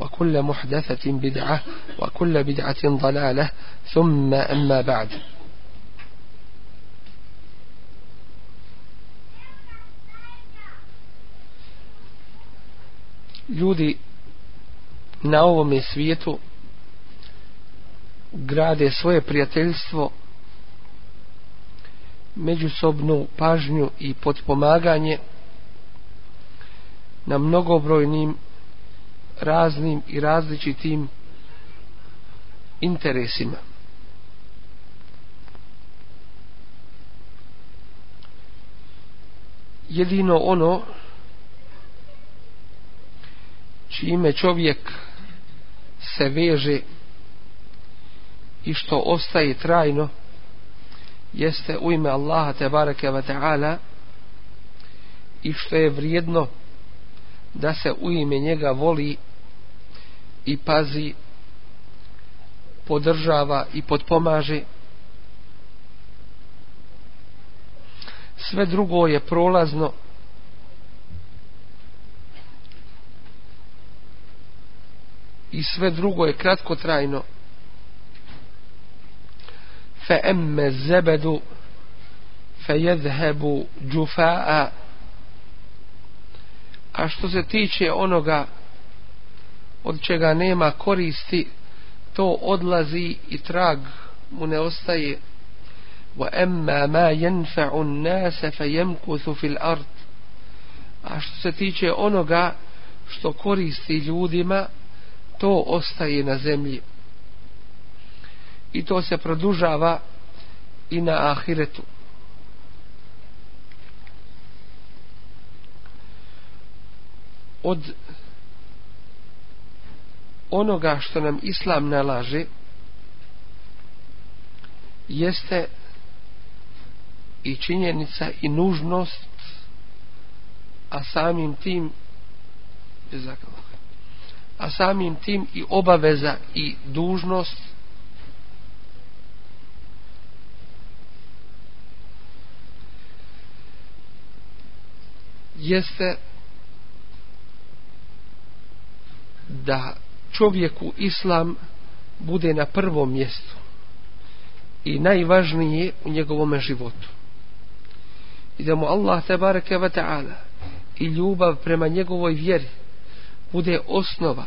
وكل محدثة بدعة وكل بدعة ضلالة ثم أما بعد ljudi na ovome svijetu grade svoje prijateljstvo međusobnu pažnju i potpomaganje na mnogobrojnim raznim i različitim interesima. Jedino ono čime čovjek se veže i što ostaje trajno jeste u ime Allaha te bareke ve taala i što je vrijedno da se u ime njega voli i pazi podržava i potpomaže. Sve drugo je prolazno. I sve drugo je kratkotrajno. Fa emme zebedu fa jedhebu džufa'a. A što se tiče onoga od čega nema koristi to odlazi i trag mu ne ostaje. وَأَمَّا مَا ma النَّاسَ an-nas الْأَرْضِ fil ard. A što se tiče onoga što koristi ljudima to ostaje na zemlji. I to se produžava i na ahiretu. Od onoga što nam islam nalaže jeste i činjenica i nužnost a samim tim a samim tim i obaveza i dužnost jeste da čovjeku islam bude na prvom mjestu i najvažnije u njegovom životu. I da mu Allah tebareke ve wa ta'ala i ljubav prema njegovoj vjeri bude osnova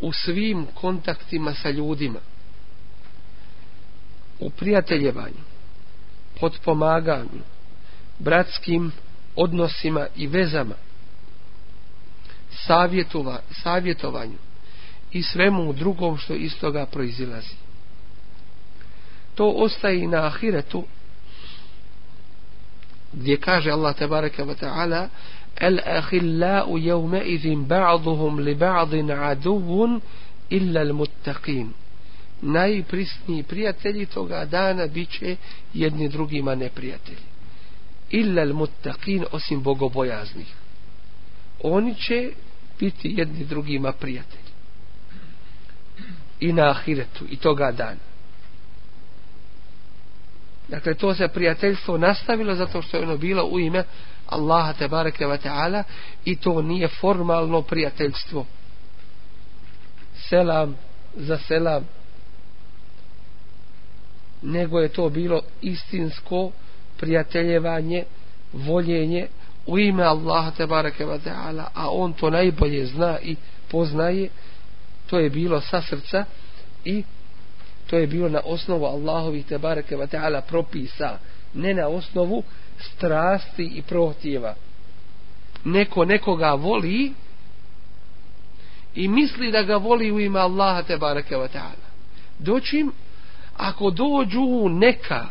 u svim kontaktima sa ljudima u prijateljevanju potpomaganju bratskim odnosima i vezama savjetova, savjetovanju i svemu drugom što iz toga proizilazi. To ostaje i na ahiretu gdje kaže Allah tabaraka wa ta'ala el ahillau jevme izim ba'duhum li ba'din aduvun illa al muttaqin najprisniji prijatelji toga dana biće jedni drugima neprijatelji. Illa al muttaqin osim bogobojaznih. Oni će biti jedni drugima prijatelji i na ahiretu i toga dana. Dakle, to se prijateljstvo nastavilo zato što je ono bilo u ime Allaha te bareke ve ta'ala i to nije formalno prijateljstvo. Selam za selam. Nego je to bilo istinsko prijateljevanje, voljenje u ime Allaha te bareke ve ta'ala, a on to najbolje zna i poznaje to je bilo sa srca i to je bilo na osnovu Allahovih te bareke ta'ala propisa, ne na osnovu strasti i prohtjeva. Neko nekoga voli i misli da ga voli u ime Allaha te bareke ve ta'ala. Doćim, ako dođu neka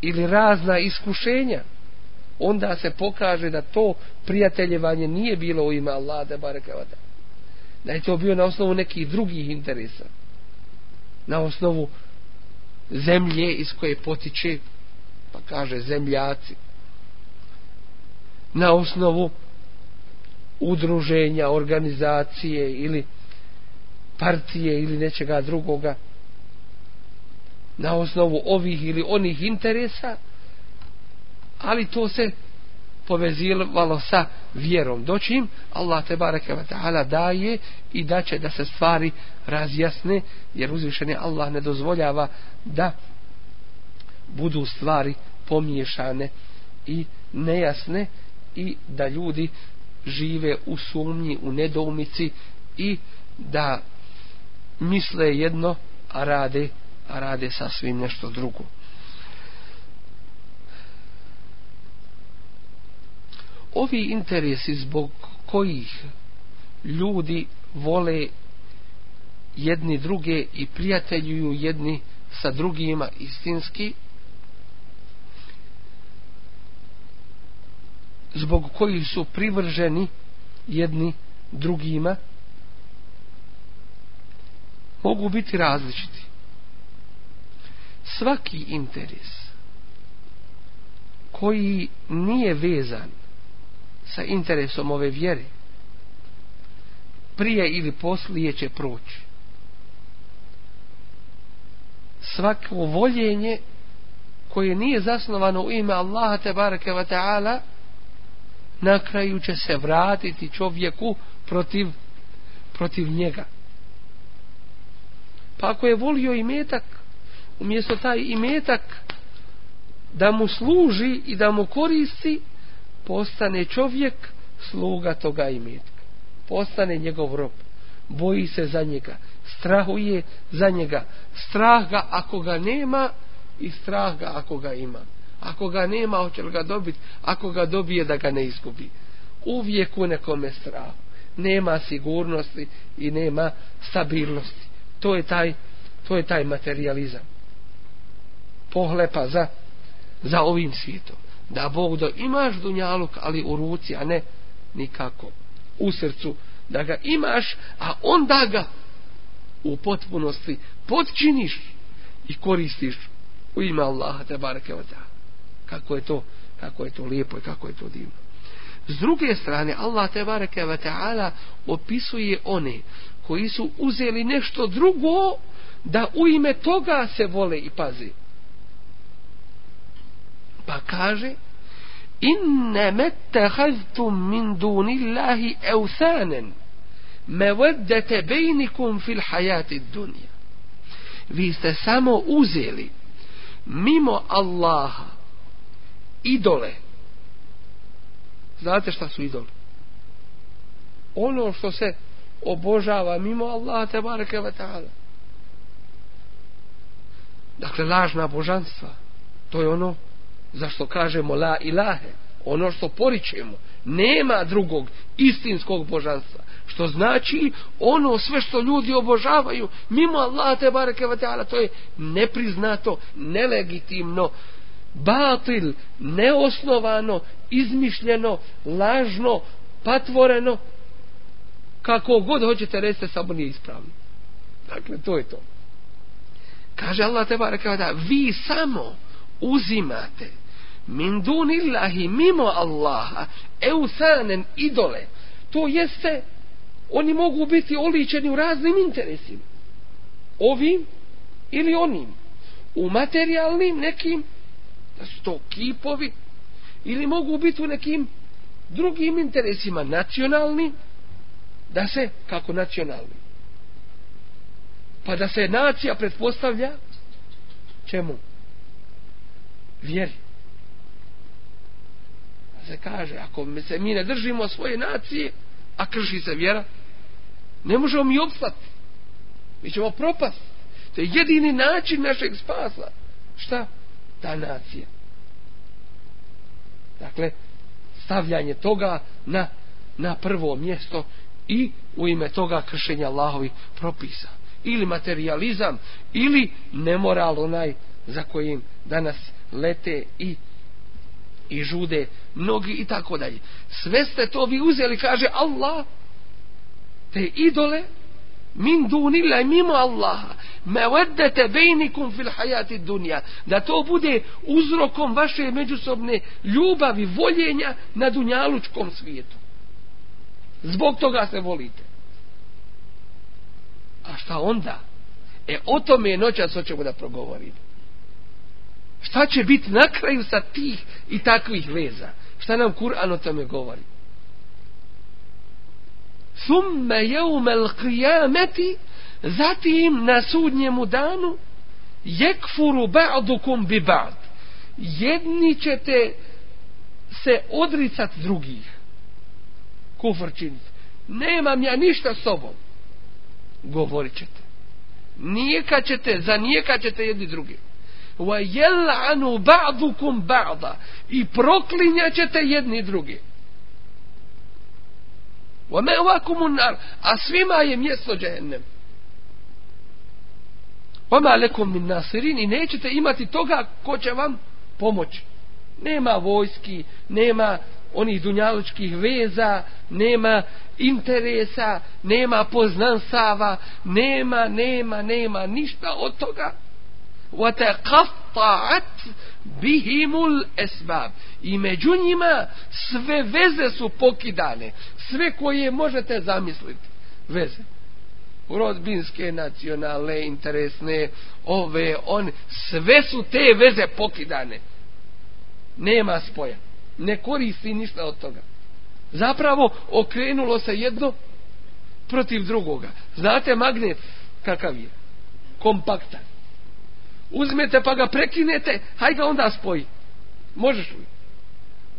ili razna iskušenja, onda se pokaže da to prijateljevanje nije bilo u ime Allaha te bareke ve ta'ala. Da je to bio na osnovu nekih drugih interesa. Na osnovu zemlje iz koje potiče, pa kaže zemljaci. Na osnovu udruženja, organizacije ili partije ili nečega drugoga na osnovu ovih ili onih interesa ali to se povezivalo sa vjerom doćim Allah te bareke ve taala daje i da će da se stvari razjasne jer uzvišeni Allah ne dozvoljava da budu stvari pomiješane i nejasne i da ljudi žive u sumnji, u nedoumici i da misle jedno, a rade, a rade sasvim nešto drugo. Ovi interesi zbog kojih ljudi vole jedni druge i prijateljuju jedni sa drugima istinski, zbog kojih su privrženi jedni drugima, mogu biti različiti. Svaki interes koji nije vezan sa interesom ove vjere, prije ili poslije će proći. Svako voljenje koje nije zasnovano u ime Allaha te bareke ve taala na kraju će se vratiti čovjeku protiv protiv njega. Pa ako je volio imetak, umjesto taj imetak da mu služi i da mu koristi, postane čovjek sluga toga imetka. Postane njegov rob. Boji se za njega. Strahuje za njega. Strah ga ako ga nema i strah ga ako ga ima. Ako ga nema, hoće li ga dobiti? Ako ga dobije, da ga ne izgubi. Uvijek u nekome strahu. Nema sigurnosti i nema stabilnosti to je taj to je taj materializam pohlepa za za ovim svijetom da Bog da imaš dunjaluk ali u ruci a ne nikako u srcu. Da ga imaš a onda ga u potpunosti podčiniš i koristiš u ime Allaha te bareke od kako je to kako je to lijepo i kako je to divno. S druge strane Allah te bareke ve taala opisuje one koji su uzeli nešto drugo da u ime toga se vole i pazi. Pa kaže inne mettehaztum min dunillahi eusanen meveddete bejnikum fil hajati dunja. Vi ste samo uzeli mimo Allaha idole. Znate šta su idole? Ono što se obožava mimo Allaha te bareke ve taala. Dakle, lažna božanstva. To je ono zašto kažemo la ilahe. Ono što poričemo. Nema drugog istinskog božanstva. Što znači ono sve što ljudi obožavaju mimo Allaha te bareke ve taala to je nepriznato, nelegitimno, batil, neosnovano, izmišljeno, lažno, patvoreno, kako god hoćete reći samo nije ispravno. Dakle, to je to. Kaže Allah te baraka da vi samo uzimate min dunillahi mimo Allaha eusanen idole. To jeste oni mogu biti oličeni u raznim interesima. Ovim ili onim. U materijalnim nekim da su to kipovi ili mogu biti u nekim drugim interesima nacionalnim da se kako nacionalni pa da se nacija pretpostavlja čemu vjeri se kaže ako se mi ne držimo svoje nacije a krši se vjera ne možemo mi obstati mi ćemo propast To je jedini način našeg spasa. Šta? Ta nacija. Dakle, stavljanje toga na, na prvo mjesto i u ime toga kršenja Allahovi propisa. Ili materializam, ili nemoral onaj za kojim danas lete i i žude mnogi i tako dalje. Sve ste to vi uzeli, kaže Allah, te idole, min dunila i mimo Allaha, me veddete bejnikum fil hajati dunja, da to bude uzrokom vaše međusobne ljubavi, voljenja na dunjalučkom svijetu. Zbog toga se volite. A šta onda? E, o tome je noćas hoćemo da progovorimo. Šta će biti na kraju sa tih i takvih veza? Šta nam Kur'an o tome govori? Summe jeumel qiyameti zatim na sudnjemu danu jekfuru ba'dukum bi ba'd. Jedni ćete se odricat drugih. Kufr činiti. Nemam ja ništa s sobom. Govorit ćete. Nijekat ćete, zanijekat ćete jedni drugi وَيَلْعَنُ بَعْضُكُمْ ba'dukum i proklinjat ćete jedni drugi. wa النَّارِ. Nar a svima je mjesto džehennem. وَمَا لَكُمْ مِنْ min nasirin i nećete imati toga ko će vam pomoći. Nema vojski nema onih dunjalučkih veza nema interesa nema poznansava nema, nema, nema ništa od toga. وتقطعت بهم الاسباب i među njima sve veze su pokidane sve koje možete zamisliti veze rodbinske, nacionalne, interesne ove, on sve su te veze pokidane nema spoja ne koristi ništa od toga zapravo okrenulo se jedno protiv drugoga znate magnet kakav je kompaktan uzmete pa ga prekinete, haj ga onda spoji. Možeš li?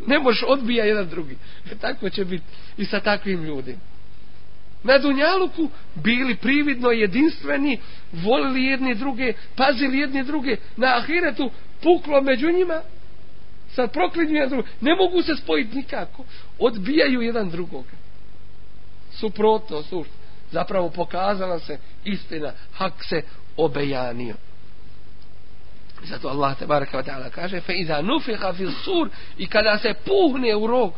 Ne možeš odbija jedan drugi. E, tako će biti i sa takvim ljudima. Na Dunjaluku bili prividno jedinstveni, volili jedni druge, pazili jedni druge. Na Ahiretu puklo među njima, sad proklinju jedan drugi. Ne mogu se spojiti nikako. Odbijaju jedan drugoga. Suprotno, sušt. Zapravo pokazala se istina, hak se obejanio. Zato Allah te baraka wa ta'ala kaže fe iza nufiha fi sur i kada se puhne u rog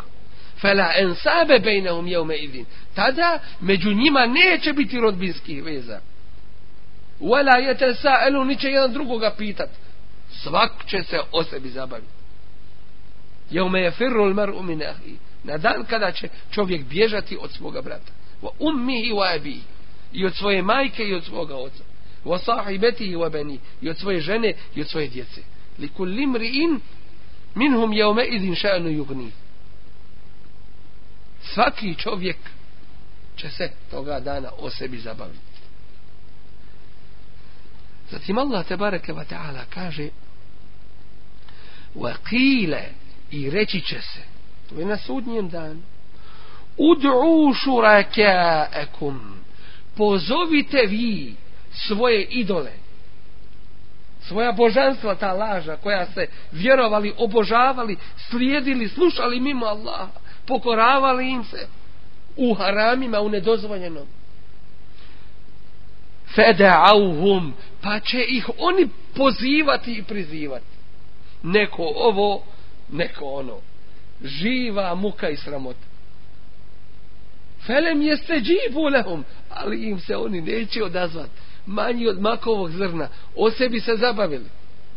fela ensabe bejnehum jevme idin tada među njima neće biti rodbinskih veza. Wala jete sa elu niće jedan drugoga pitat. Svak će se o sebi zabaviti. Jevme je firrul mar'u min ahi na dan kada će čovjek bježati od svoga brata. Wa ummihi wa abihi i od svoje majke i od svoga oca wa sahibatihi wa bani i od svoje žene i od svoje djece. Li kulli mri'in minhum yawma idhin sha'nu yughni svaki čovjek će se toga dana o sebi zabaviti. Zatim Allah te bareke ve ta'ala kaže wa qila i reći će se to je na sudnjem danu ud'u shuraka'akum pozovite vi svoje idole. Svoja božanstva ta laža koja se vjerovali, obožavali slijedili, slušali mimo Allaha pokoravali im se u haramima, u nedozvoljenom. Feda'auhum pa će ih oni pozivati i prizivati. Neko ovo neko ono. Živa muka i sramota. Felem jeste džibu lehum ali im se oni neće odazvati manji od makovog zrna, o sebi se zabavili.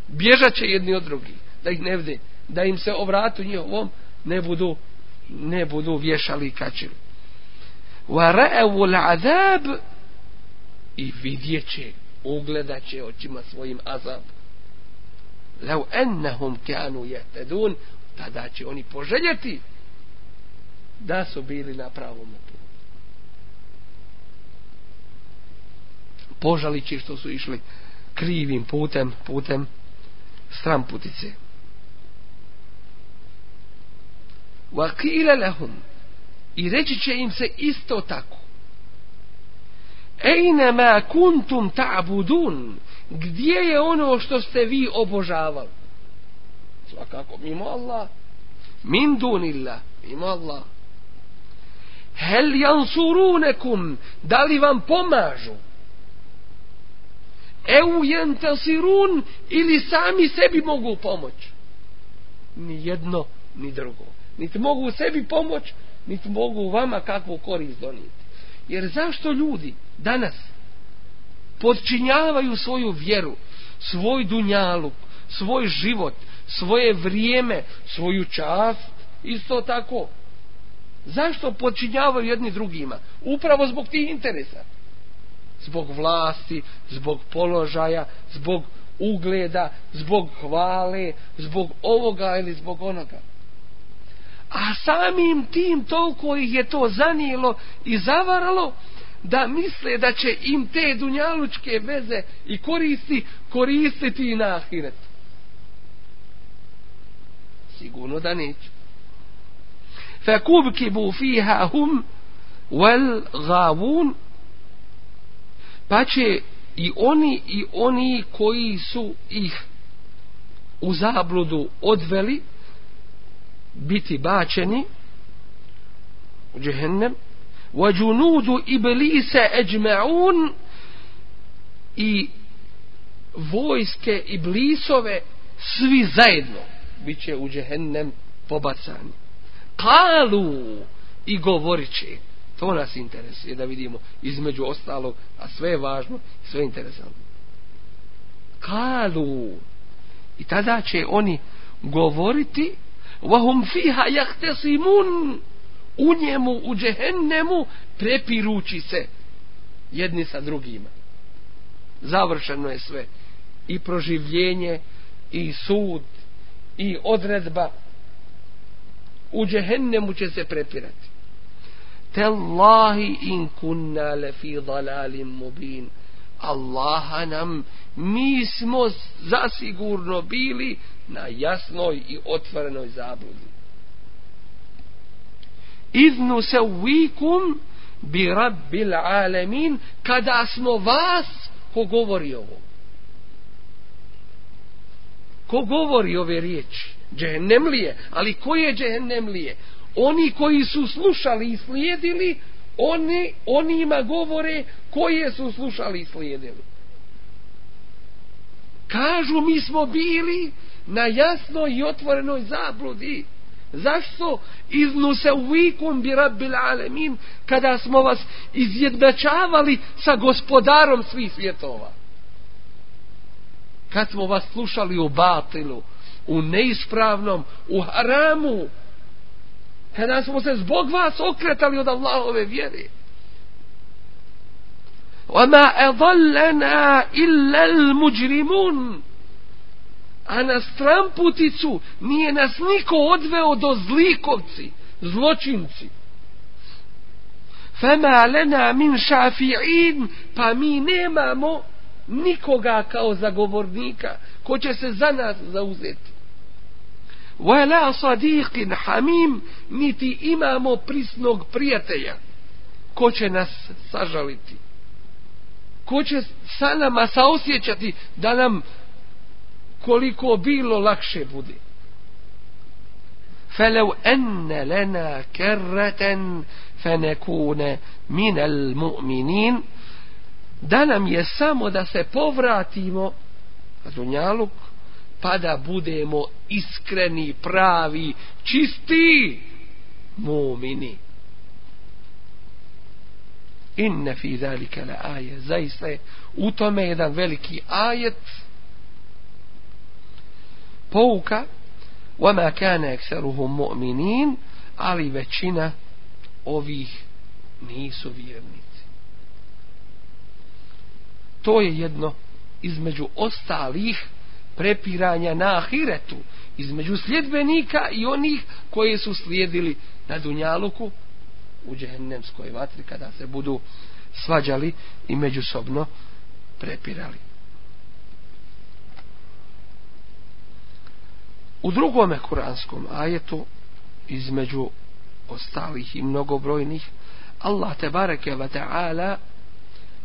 Bježat će jedni od drugih, da ih ne vde, da im se o vratu njihovom ne budu, ne budu vješali i kačili. وَرَأَوُ ra'evu i vidjet će, ugledat će očima svojim azab. لَوْ أَنَّهُمْ كَانُوا jehtedun, tada će oni poželjeti da su bili na pravom požalići što su išli krivim putem, putem stramputice. Vakile lehum i reći će im se isto tako. Ejne ma kuntum ta'budun gdje je ono što ste vi obožavali svakako mimo Allah min dunillah mimo Allah hel jansurunekum da li vam pomažu eu jentasirun ili sami sebi mogu pomoć? Ni jedno ni drugo. Niti mogu sebi pomoć niti mogu vama kakvu korist donijeti. Jer zašto ljudi danas podčinjavaju svoju vjeru svoj dunjaluk svoj život svoje vrijeme svoju čast? Isto tako. Zašto podčinjavaju jedni drugima? Upravo zbog tih interesa zbog vlasti, zbog položaja, zbog ugleda, zbog hvale, zbog ovoga ili zbog onoga. A samim tim toliko ih je to zanijelo i zavaralo da misle da će im te dunjalučke veze i koristi koristiti i na ahiret. Sigurno da neće. Fe kubki fiha hum wal gavun Pa će i oni i oni koji su ih u zabludu odveli biti bačeni u džehennem وَجُنُودُ إِبْلِيسَ أَجْمَعُونَ i vojske iblisove svi zajedno bit će u džehennem pobacani kalu i govorit će to nas interesuje da vidimo između ostalog a sve je važno sve je interesantno kalu i tada će oni govoriti وَهُمْ فِيهَا يَخْتَصِمُونَ u njemu, u džehennemu, prepirući se jedni sa drugima. Završeno je sve. I proživljenje, i sud, i odredba. U džehennemu će se prepirati. Tellahi in kunna lefi dalalim mubin. Allaha nam, mi smo zasigurno bili na jasnoj i otvorenoj zabludi. Iznu se uvikum bi rabbil alemin kada smo vas ko govori ovo. Ko govori ove riječi? Džehennemlije. Ali ko je džehennemlije? Oni koji su slušali i slijedili oni onima govore koje su slušali i slijedili. Kažu mi smo bili na jasnoj i otvorenoj zabludi. Zašto? Iznu se uvikum bi rabbil alemin kada smo vas izjednačavali sa gospodarom svih svjetova? Kad smo vas slušali u batilu, u neispravnom, u haramu, kada smo se zbog vas okretali od Allahove vjere. وَمَا أَضَلَّنَا إِلَّا الْمُجْرِمُونَ a na stramputicu nije nas niko odveo do zlikovci, zločinci. Fema lena min šafi'in, pa mi nemamo nikoga kao zagovornika, ko će se za nas zauzeti. Wala sadiqin hamim, niti imamo prisnog prijatelja, ko će nas sažaliti. Ko će sa nama saosjećati da nam koliko bilo lakše bude. فلو أن لنا كرة فنكون من المؤمنين da nam je samo da se povratimo na dunjaluk pa da budemo iskreni, pravi, čisti mumini. Inne fi zalika la aje. Zaista je u tome jedan veliki ajet pouka ma kana أَكْسَرُهُمْ mu'minin. Ali većina ovih nisu vjernici. To je jedno između ostalih prepiranja na ahiretu, između sljedbenika i onih koji su slijedili na Dunjaluku u džehennemskoj vatri kada se budu svađali i međusobno prepirali. U drugome kuranskom ajetu između ostalih i mnogobrojnih Allah te bareke ve taala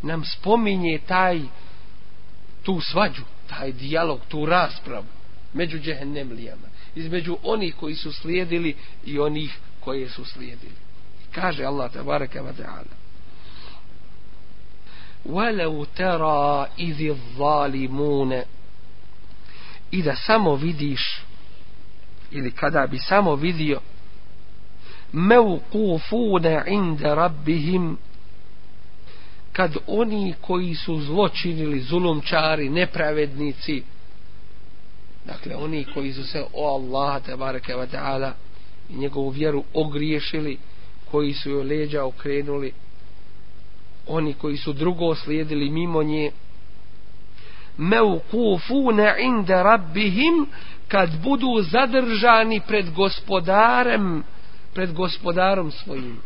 nam spominje taj tu svađu, taj dijalog, tu raspravu među džehennemlijama, između onih koji su slijedili i onih koje su slijedili. Kaže Allah tabaraka wa ta'ala وَلَوْ تَرَا إِذِ الظَّالِمُونَ I da samo vidiš ili kada bi samo vidio mevkufune inde rabbihim kad oni koji su zločinili zulumčari, nepravednici dakle oni koji su se o Allaha tebareke wa ta'ala i njegovu vjeru ogriješili koji su joj leđa okrenuli oni koji su drugo slijedili mimo nje mevkufune inda rabbihim kad budu zadržani pred gospodarem pred gospodarom svojim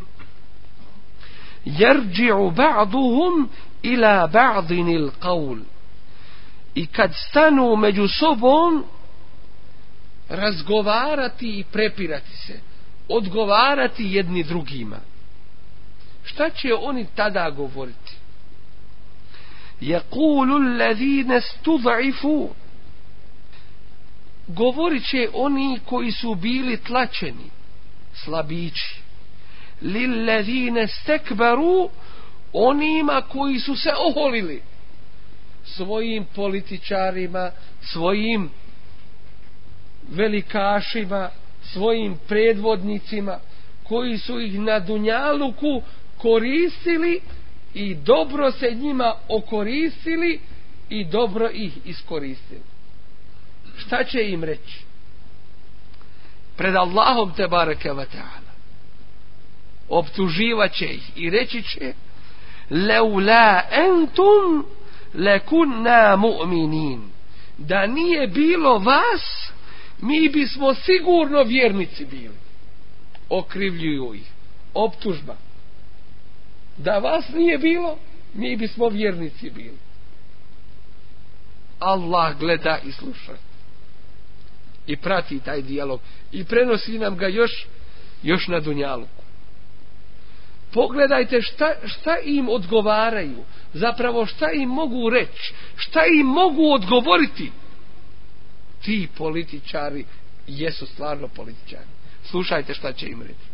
jerđi'u ba'duhum ila ba'dinil qawl. I kad stanu među sobom razgovarati i prepirati se odgovarati jedni drugima. Šta će oni tada govoriti? Yaqulu alladhina stud'ifu. Govorit će oni koji su bili tlačeni slabići lillezine stekbaru onima koji su se oholili svojim političarima svojim velikašima svojim predvodnicima koji su ih na dunjaluku koristili i dobro se njima okoristili i dobro ih iskoristili. Šta će im reći? Pred Allahom te bareke ta'ala optuživaće ih i reći će Leula entum lekunna mu'minin. Da nije bilo vas, mi bismo sigurno vjernici bili. Okrivljuju ih. Optužba da vas nije bilo, mi bismo vjernici bili. Allah gleda i sluša. I prati taj dijalog. I prenosi nam ga još, još na dunjaluku. Pogledajte šta, šta im odgovaraju. Zapravo šta im mogu reći. Šta im mogu odgovoriti. Ti političari jesu stvarno političari. Slušajte šta će im reći.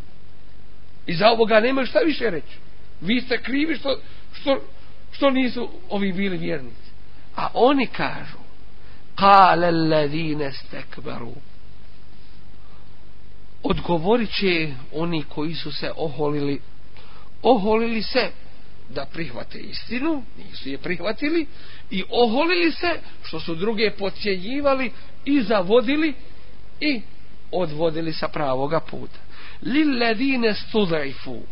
I za ovoga nema šta više reći vi ste krivi što, što, što nisu ovi bili vjernici. A oni kažu, kale ledine stekbaru. Odgovorit će oni koji su se oholili, oholili se da prihvate istinu, nisu je prihvatili, i oholili se što su druge pocijenjivali i zavodili i odvodili sa pravoga puta. Lilladine studaifu,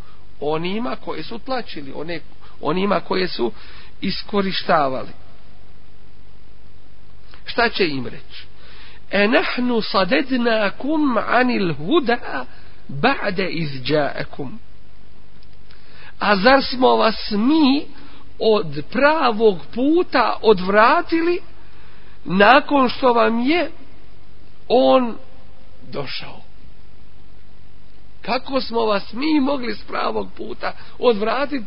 onima koje su tlačili, one, onima koje su iskorištavali. Šta će im reći? E nahnu sadednakum anil huda ba'de izđaekum. A zar smo vas mi od pravog puta odvratili nakon što vam je on došao? kako smo vas mi mogli s pravog puta odvratiti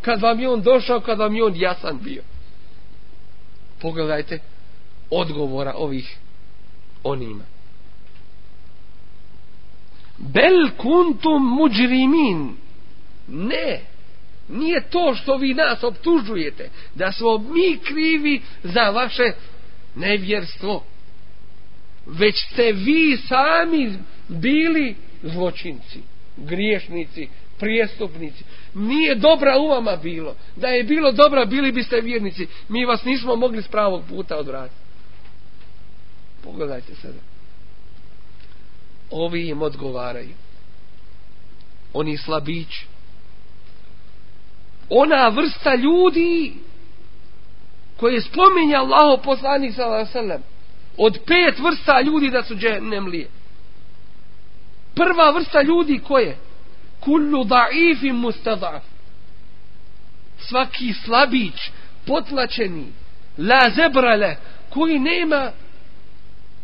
kad vam je on došao, kad vam je on jasan bio. Pogledajte odgovora ovih onima. Bel kuntum muđrimin. Ne, nije to što vi nas optužujete, da smo mi krivi za vaše nevjerstvo. Već ste vi sami bili zločinci, griješnici, prijestupnici. Nije dobra u vama bilo. Da je bilo dobra, bili biste vjernici. Mi vas nismo mogli s pravog puta odvratiti. Pogledajte sada. Ovi im odgovaraju. Oni slabići. Ona vrsta ljudi koje spominje Allaho poslanik sallallahu alejhi ve sellem od pet vrsta ljudi da su džehennemlije prva vrsta ljudi koje? Kullu da'ifim mustadaf. Svaki slabić, potlačeni, la zebrale, koji nema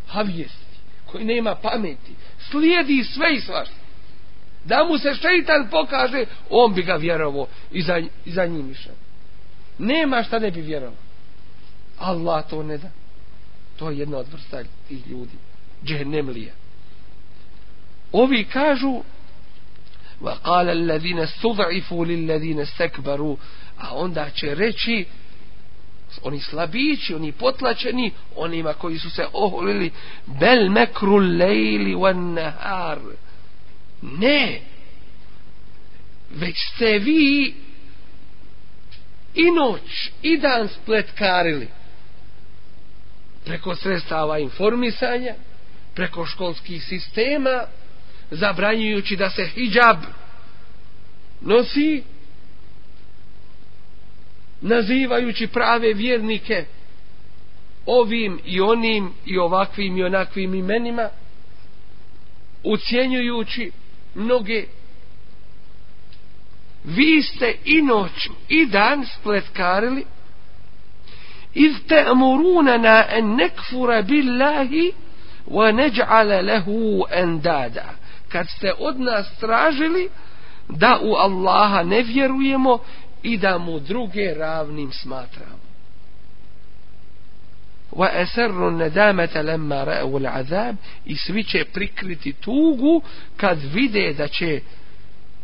havijesti, koji nema pameti, slijedi sve i svašta Da mu se šeitan pokaže, on bi ga vjerovo i za, i za njim išao. Nema šta ne bi vjerovo. Allah to ne da. To je jedna od vrsta tih ljudi. Džehennemlija. Ovi kažu وقال الذين استضعفوا للذين استكبروا a onda će reći oni slabići, oni potlačeni onima koji su se oholili bel mekru lejli wan nahar ne. Već ste vi i noć i dan spletkarili. Preko sredstava informisanja preko školskih sistema zabranjujući da se hijab nosi nazivajući prave vjernike ovim i onim i ovakvim i onakvim imenima ucijenjujući noge. vi ste i noć i dan spletkarili. Iz te amurunana en nekfura billahi wa neđ'ale lehu endada. Kad ste od nas tražili da u Allaha ne vjerujemo i da mu druge ravnim smatramo wa asarru nadamata lamma ra'u al'azab i svi će prikriti tugu kad vide da će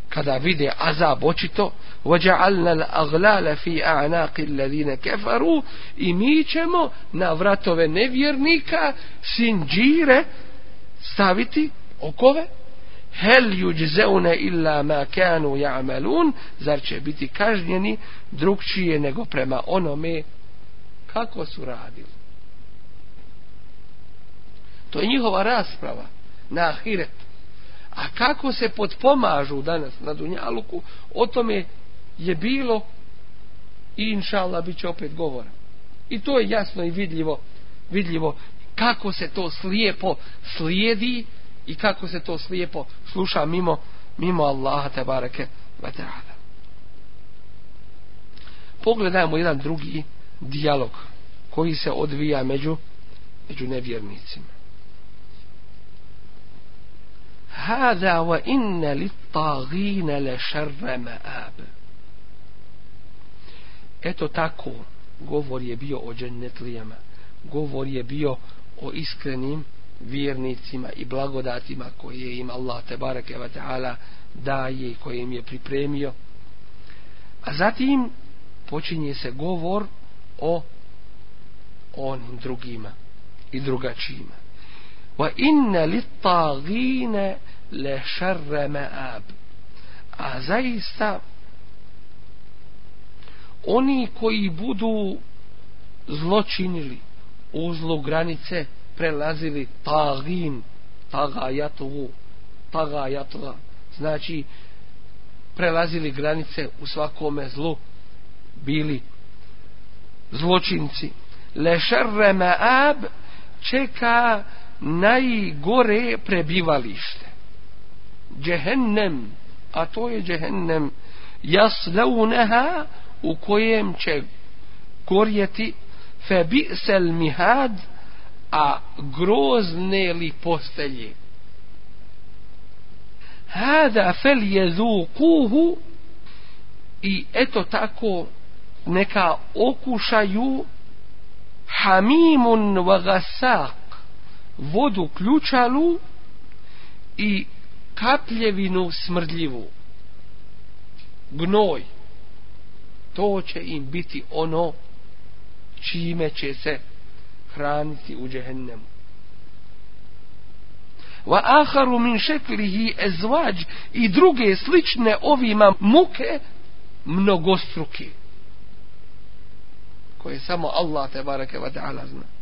kada vide azab očito وَجَعَلْنَا الْأَغْلَالَ فِي أَعْنَاقِ الَّذِينَ كَفَرُوا i mi ćemo na vratove nevjernika sinđire staviti okove hel yuđzeune illa ma kanu ja'malun zar će biti kažnjeni drugčije nego prema onome kako su radili To je njihova rasprava na ahiret. A kako se potpomažu danas na Dunjaluku o tome je bilo i inša Allah bit će opet govora. I to je jasno i vidljivo vidljivo kako se to slijepo slijedi i kako se to slijepo sluša mimo mimo Allaha te bareke ve taala. Pogledajmo jedan drugi dijalog koji se odvija među među nevjernicima hada wa inna lit tagina la sharra ma'ab. Eto tako govor je bio o džennetlijama. Govor je bio o iskrenim vjernicima i blagodatima koje im Allah te bareke ve taala daje i koje im je pripremio. A zatim počinje se govor o onim drugima i drugačijima wa inna لَشَرَّ tagina la ma'ab a zaista oni koji budu zločinili uzlo granice prelazili tagin tagajatovu tagajatova. Znači prelazili granice u svakome zlu bili zločinci. Lešerre maab čeka najgore prebivalište. Džehennem a to je džehennem jaslauneha u kojem će gorjeti fe mihad a grozne li postelje. Hada fel jezukuhu i eto tako neka okušaju hamimun wa vodu ključalu i kapljevinu smrdljivu. Gnoj. To će im biti ono čime će se hraniti u džehennemu. Wa akharu min shaklihi azwaj i druge slične ovima muke mnogostruke koje samo Allah te bareke ve taala zna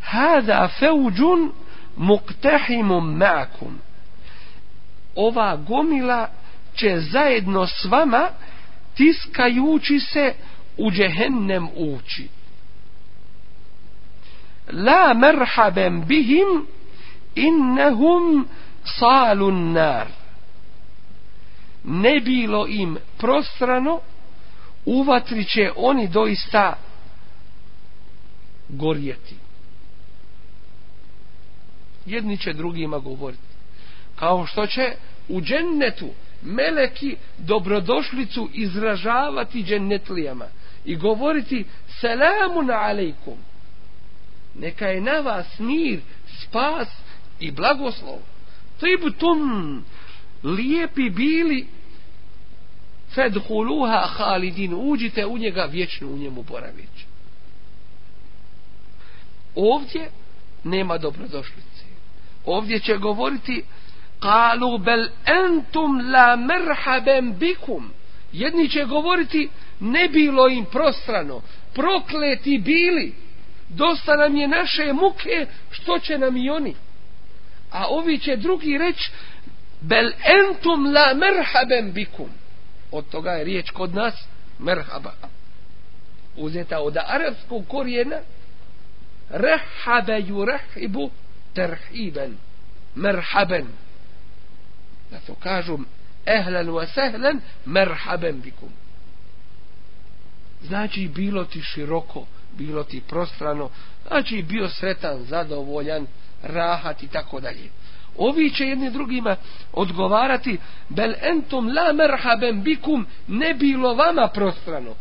hada feuđun muktehimum ma'akum. Ova gomila će zajedno s vama tiskajući se u džehennem ući. La merhaben bihim innehum salun nar. Ne bilo im prostrano u vatri će oni doista gorjeti jedni će drugima govoriti. Kao što će u džennetu meleki dobrodošlicu izražavati džennetlijama i govoriti selamun alejkum. Neka je na vas mir spas i blagoslov. Tibtum lijepi bili fedhuluha halidin uđite u njega vječno u njemu boravići ovdje nema dobrodošlice ovdje će govoriti kalu bel entum la merhaben bikum. Jedni će govoriti ne bilo im prostrano prokleti bili dosta nam je naše muke što će nam i oni? A ovi će drugi reći bel entum la merhaben bikum. Od toga je riječ kod nas merhaba. Uzeta od arabskog korijena rehabe ju rehibu terhiben merhaben da to kažu ehlen wa sehlen merhaben bikum. Znači bilo ti široko bilo ti prostrano znači bio sretan, zadovoljan rahat i tako dalje. Ovi će jedni drugima odgovarati bel entum la merhaben bikum ne bilo vama prostrano.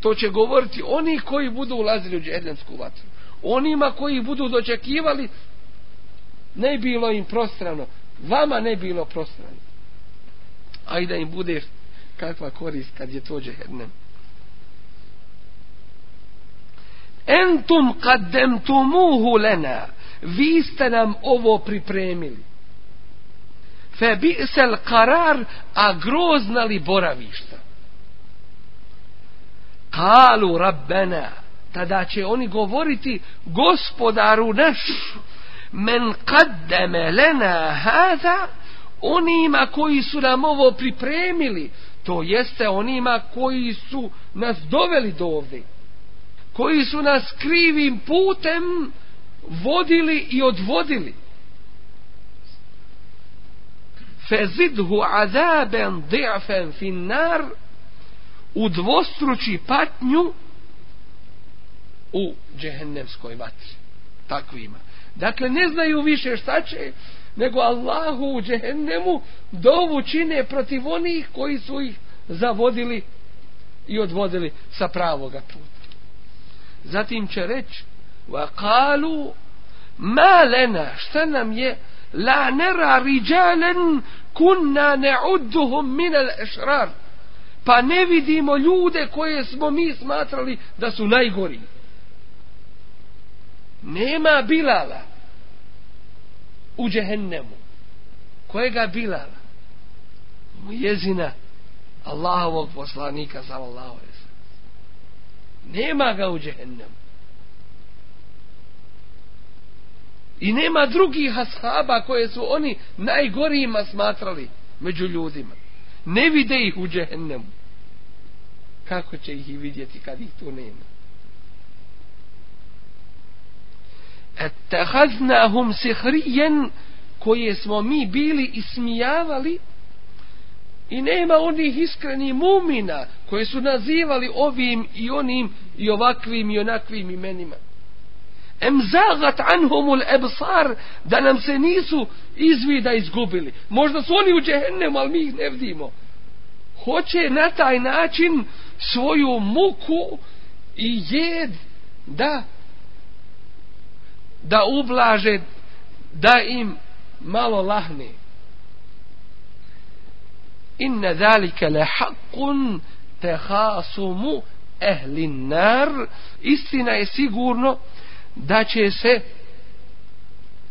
To će govoriti oni koji budu ulazili u džedensku vatru. Onima koji budu dočekivali ne bilo im prostrano. Vama ne bilo prostrano. A i da im bude kakva korist kad je to džehennem. Entum kaddemtumuhu lena vi ste nam ovo pripremili. Fe bi'sel karar a grozna li boravišta? Kalu rabbena. Tada će oni govoriti gospodaru naš men kaddeme lena hada onima koji su nam ovo pripremili to jeste onima koji su nas doveli do ovdje koji su nas krivim putem vodili i odvodili. Fezidhu azaben di'fen finnar u dvostruči patnju u džehennemskoj vatri takvima. dakle ne znaju više šta će nego Allahu u džehennemu dovu čine protiv onih koji su ih zavodili i odvodili sa pravoga puta zatim će reći وقالوا ما لنا šta nam je la nera riđalen kunna ne'udduhum min al ešrar pa ne vidimo ljude koje smo mi smatrali da su najgori nema Bilala u džehennemu kojega Bilala mu jezina Allahovog poslanika sallallahu alaihi nema ga u džehennemu I nema drugih ashaba koje su oni najgorijima smatrali među ljudima. Ne vide ih u džehennemu. Kako će ih i vidjeti kad ih tu nema? Ettehaznahum sihrijen koje smo mi bili ismijavali i nema onih iskreni mumina koje su nazivali ovim i onim i ovakvim i onakvim imenima. Em zagat anhumul ebsar da nam se nisu izvida izgubili. Možda su oni u džehennemu ali mi ih ne vidimo. Hoće na taj način svoju muku i jed da da ublaže da im malo lahne inna zalika la haqqun tahasumu ehlin nar istina je sigurno da će se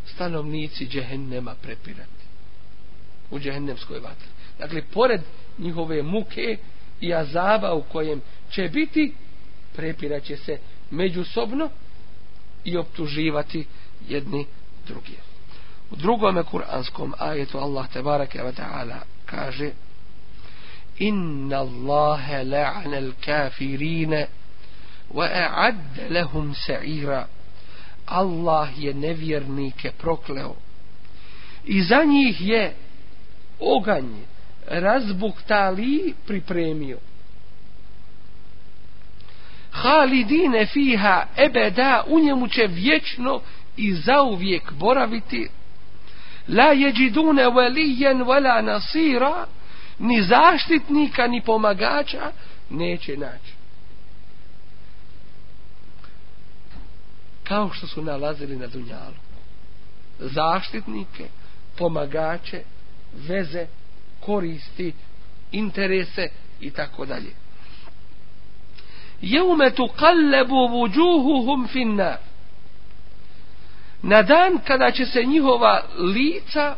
stanovnici džehennema prepirati u džehennemskoj vatri. Dakle, pored njihove muke i azaba u kojem će biti, prepirat će se međusobno i optuživati jedni drugi. U drugome kuranskom ajetu Allah tebareke ve ta'ala kaže Inna Allaha la'ana al-kafirin wa a'adda lahum sa'ira. Allah je nevjernike prokleo. I za njih je oganj razbuktali pripremio halidine fiha ebeda u njemu će vječno i zauvijek boraviti. La jeđidune velijen vela nasira ni zaštitnika ni pomagača neće naći. Kao što su nalazili na dunjalu. Zaštitnike pomagače veze koristi interese i tako dalje. Jeume tu kallebu vuđuhuhum finna. Na dan kada će se njihova lica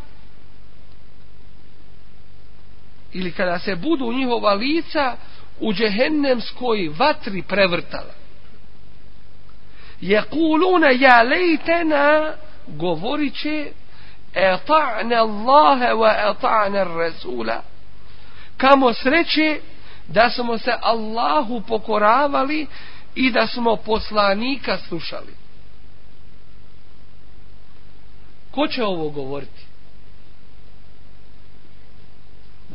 ili kada se budu njihova lica u džehennemskoj vatri prevrtala. jekuluna ja lejtena govorit će eta'ne Allahe wa eta'ne Rasula kamo sreće da smo se Allahu pokoravali i da smo poslanika slušali. Ko će ovo govoriti?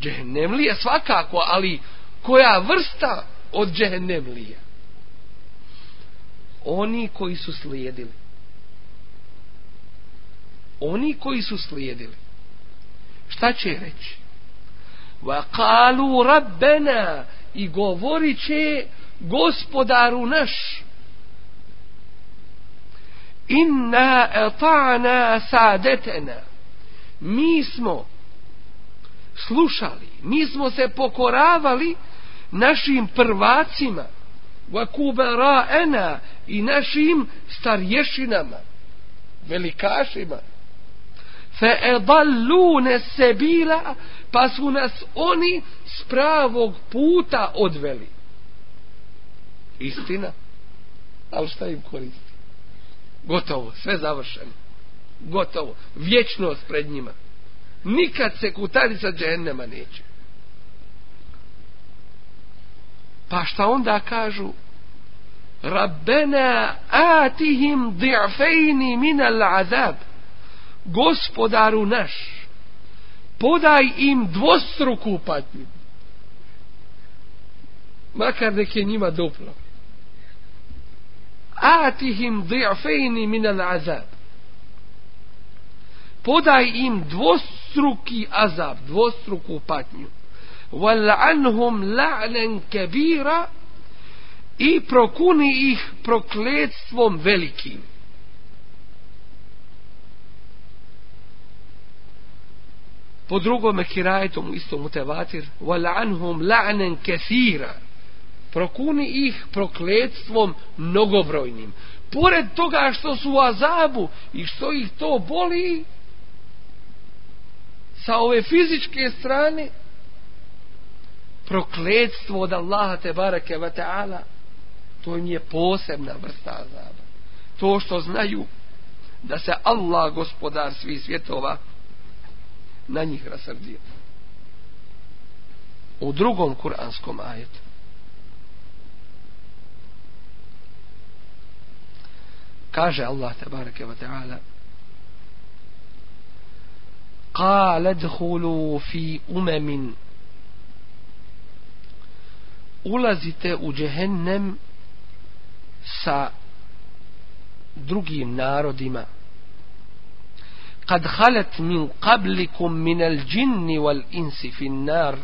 Džehennemlije svakako, ali koja vrsta od džehennemlija? Oni koji su slijedili. Oni koji su slijedili. Šta će reći? Wa kalu i govorit će gospodaru naš. Inna eta'na sadetena. Mi smo slušali, mi smo se pokoravali našim prvacima wa kubara'ena i našim starješinama velikašima fa edallune sebila pa su nas oni s pravog puta odveli. Istina. Ali šta im koristi? Gotovo, sve završeno. Gotovo, vječnost pred njima. Nikad se kutarica džennema neće. Pa šta onda kažu? Rabbena atihim di'fejni minal azab. Gospodaru naš, podaj im dvostruku patnju. Makar nek je njima duplo. Atihim di'fejni minan azab podaj im dvostruki azab, dvostruku patnju. Wal anhum la'nen kebira i prokuni ih prokledstvom velikim. Po drugome kirajetom u istom utevatir wal anhum la'nan kathira. prokuni ih prokletstvom mnogobrojnim. Pored toga što su u azabu i što ih to boli, sa ove fizičke strane prokletstvo od Allaha te bareke ve ta'ala to im je posebna vrsta azaba to što znaju da se Allah gospodar svih svjetova na njih rasrdio u drugom kuranskom ajetu kaže Allah te barake wa ta'ala قال ادخلوا في أمم ulazite u džehennem sa drugim narodima قد خلت من قبلكم من الجن والإنس في النار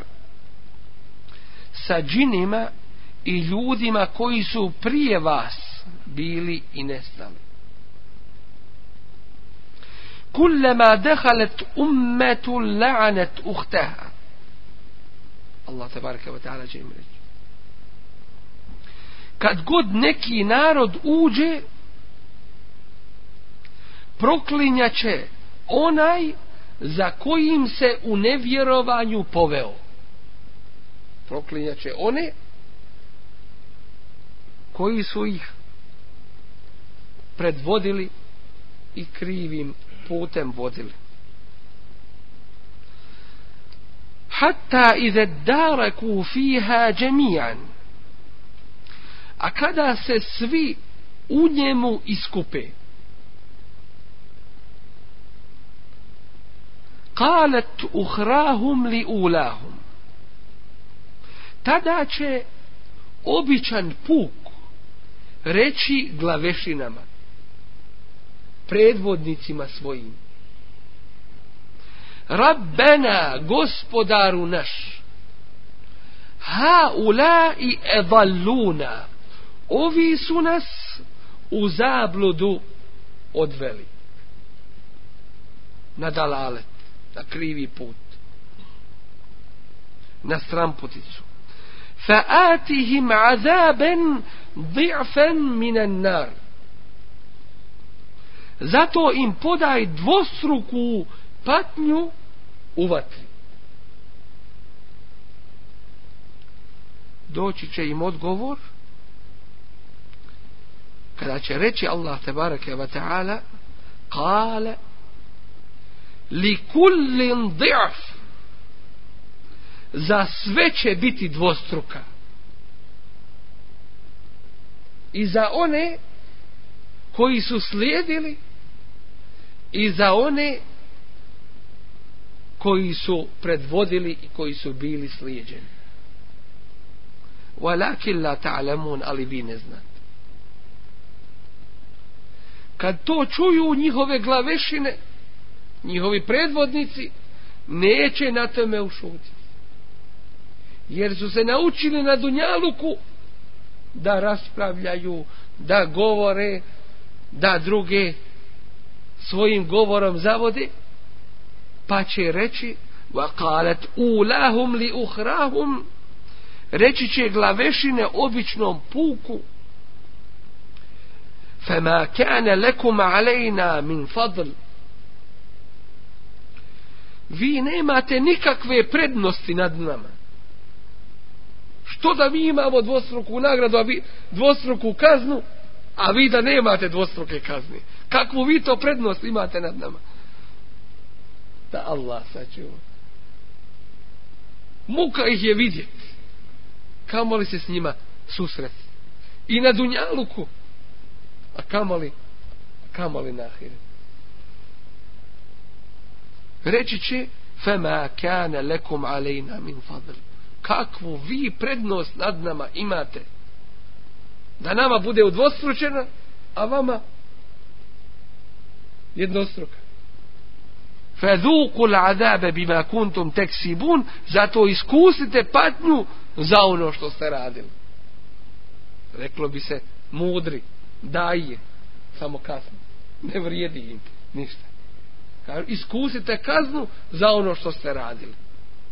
sa džinima i ljudima koji su prije vas bili i nestali. Kullama dehalet ummetu la'anet uhteha. Allah te baraka wa ta'ala će im reći. Kad god neki narod uđe, proklinjaće onaj za kojim se u nevjerovanju poveo proklinjaće one koji su ih predvodili i krivim putem vodili. Hatta ize daraku fiha džemijan. A kada se svi u njemu iskupe, Kalet uhrahum li ulahum tada će običan puk reći glavešinama predvodnicima svojim. Rabbena gospodaru naš ha ula i evaluna ovi su nas u zabludu odveli na dalalet na krivi put na stramputicu فآتهم عذابا ضعفا من النار zato im podaj dvostruku patnju u vatri. Doći će im odgovor kada će reći Allah tebareke wa ta'ala kale li kullin di'af za sve će biti dvostruka. I za one koji su slijedili i za one koji su predvodili i koji su bili slijedjeni Walakin la ta'lamun, ali vi ne znate. Kad to čuju njihove glavešine, njihovi predvodnici, neće na tome ušutiti. Jer su se naučili na Dunjaluku da raspravljaju, da govore, da druge svojim govorom zavode, pa će reći وقالت أولاهم لأخراهم reći će glavešine običnom puku فما كان لكم علينا من فضل vi nemate nikakve prednosti nad nama. Što da mi imamo dvostruku nagradu a vi dvostruku kaznu a vi da nemate dvostruke kazne? Kakvu vi to prednost imate nad nama? Da Allah sačuva. Muka ih je vidjeti kamo li se s njima susret i na dunjaluku a kamo li kamo li ahiret reći će fema kane lekum alejna min fadl. Kakvu vi prednost nad nama imate? Da nama bude udvostručena a vama jednostruka. Fadhuqu al'adaba bima kuntum taksibun. Zato iskusite patnju za ono što ste radili. Reklo bi se mudri daje samo kasno. ne vrijedi im ništa kažu iskusite kaznu za ono što ste radili.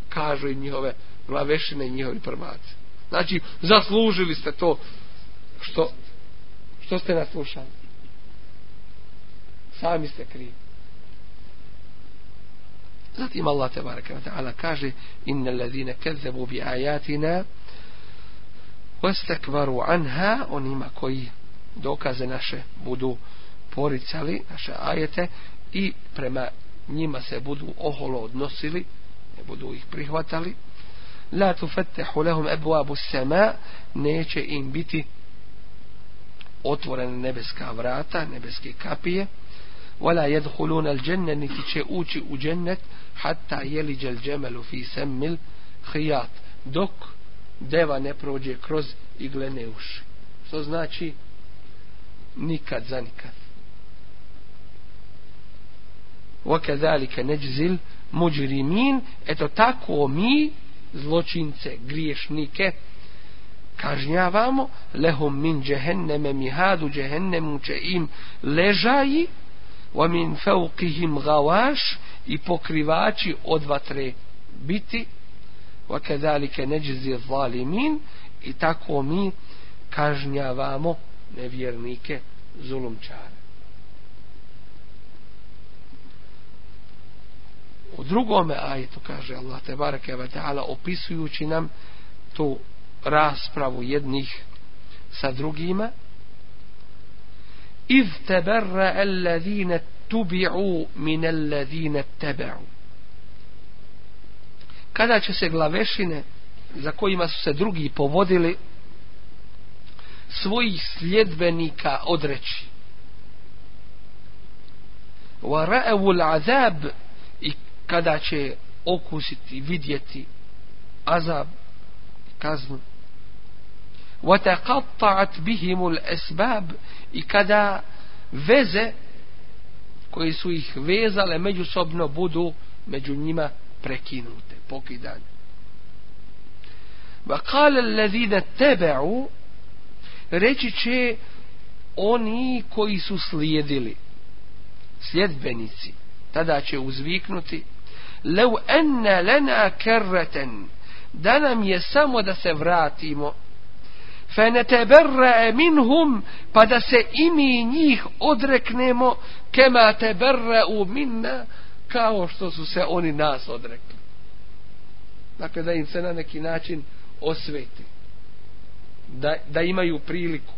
Kažu im njihove glavešine i njihovi prvaci. Znači zaslužili ste to što što ste naslušali. Sami ste krivi. Zatim Allah te baraka wa ta'ala kaže inna allazina kazzabu bi ayatina wastakbaru anha onima koji dokaze naše budu poricali naše ajete i prema njima se budu oholo odnosili, ne budu ih prihvatali. La tufattahu lahum abwabu samaa neće im biti otvorene nebeska vrata, nebeske kapije. Wala yadkhuluna al-janna niti će ući u džennet hatta yalija al-jamal fi samil khiyat. Dok deva ne prođe kroz iglene uši. Što znači nikad za nikad. وكذلك نجزل مجرمين eto tako mi zločince, griješnike kažnjavamo lehum min džehenneme mihadu džehennemu će im ležaji ومن فوقهم غواش i pokrivači od vatre biti وكذلك نجزي الظالمين i tako mi kažnjavamo nevjernike zulumčare U drugome ajetu kaže Allah te bareke ve taala opisujući nam tu raspravu jednih sa drugima iz tabarra alladhina tubi'u min alladhina tabi'u kada će se glavešine za kojima su se drugi povodili svojih sljedbenika odreći? Wa ra'u al'azab kada će okusiti vidjeti azab kaznu وتقطعت بهم الأسباب i kada veze koji su ih vezale međusobno budu među njima prekinute, pokidane. وقال الذين اتبعوا reći će oni koji su slijedili sljedbenici tada će uzviknuti lev enne lena kerreten da nam je samo da se vratimo fe ne teberre minhum pa da se i mi njih odreknemo kema teberre u minna kao što su se oni nas odrekli dakle da im se na neki način osveti da, da imaju priliku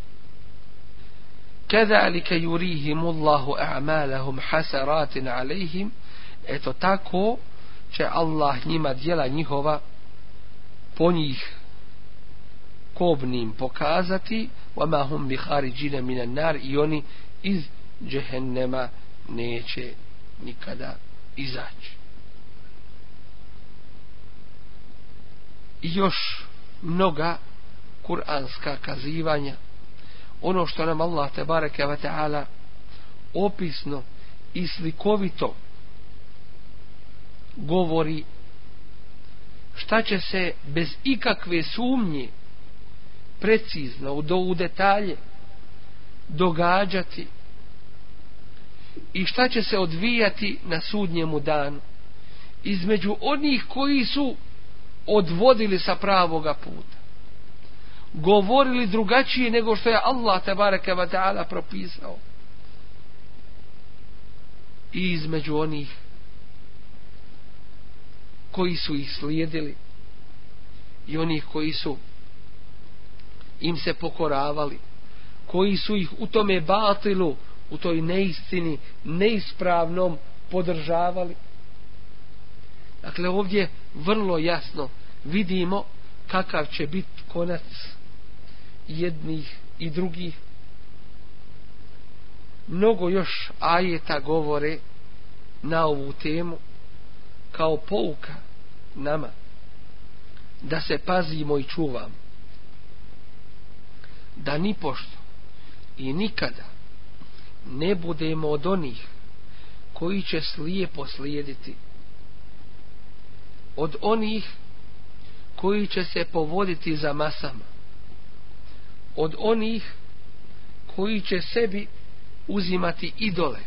كذلك يريهم الله أعمالهم حسرات عليهم eto tako će Allah njima dijela njihova po njih kobnim pokazati وما هم بخارجين من النار i oni iz džehennema neće nikada izaći i još mnoga kuranska kazivanja ono što nam Allah te bareke ve taala opisno i slikovito govori šta će se bez ikakve sumnje precizno do u detalje događati i šta će se odvijati na sudnjemu danu između onih koji su odvodili sa pravoga puta govorili drugačije nego što je Allah tabaraka wa ta'ala propisao. I između onih koji su ih slijedili i onih koji su im se pokoravali koji su ih u tome batilu u toj neistini neispravnom podržavali. Dakle ovdje vrlo jasno vidimo kakav će biti konac jednih i drugih. Mnogo još ajeta govore na ovu temu kao pouka nama da se pazimo i čuvamo da ni pošto i nikada ne budemo od onih koji će slijepo slijediti od onih koji će se povoditi za masama od onih koji će sebi uzimati idole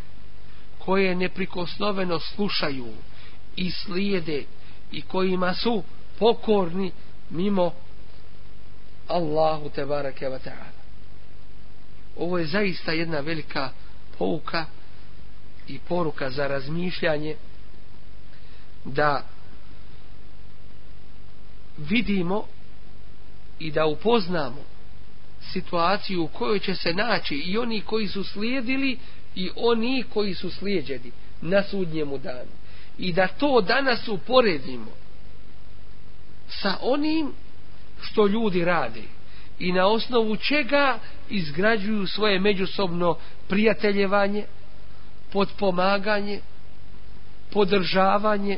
koje neprikosnoveno slušaju i slijede i kojima su pokorni mimo Allahu te barake wa ta'ala ovo je zaista jedna velika pouka i poruka za razmišljanje da vidimo i da upoznamo situaciju u kojoj će se naći i oni koji su slijedili i oni koji su slijedjeni na sudnjemu danu. I da to danas uporedimo sa onim što ljudi radi i na osnovu čega izgrađuju svoje međusobno prijateljevanje, podpomaganje, podržavanje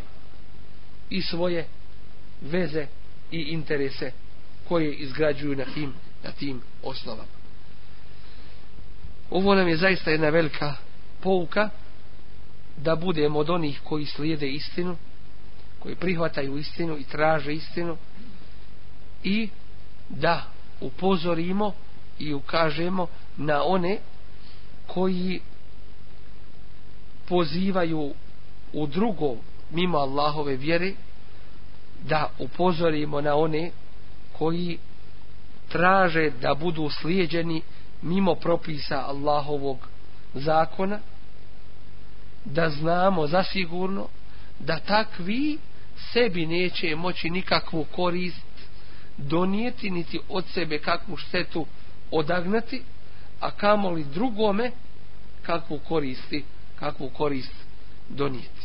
i svoje veze i interese koje izgrađuju na tim na tim osnovama. Ovo nam je zaista jedna velika pouka da budemo od onih koji slijede istinu, koji prihvataju istinu i traže istinu i da upozorimo i ukažemo na one koji pozivaju u drugo mimo Allahove vjere da upozorimo na one koji traže da budu slijeđeni mimo propisa Allahovog zakona da znamo zasigurno da takvi sebi neće moći nikakvu korist donijeti niti od sebe kakvu štetu odagnati a kamoli drugome kakvu koristi kakvu korist donijeti.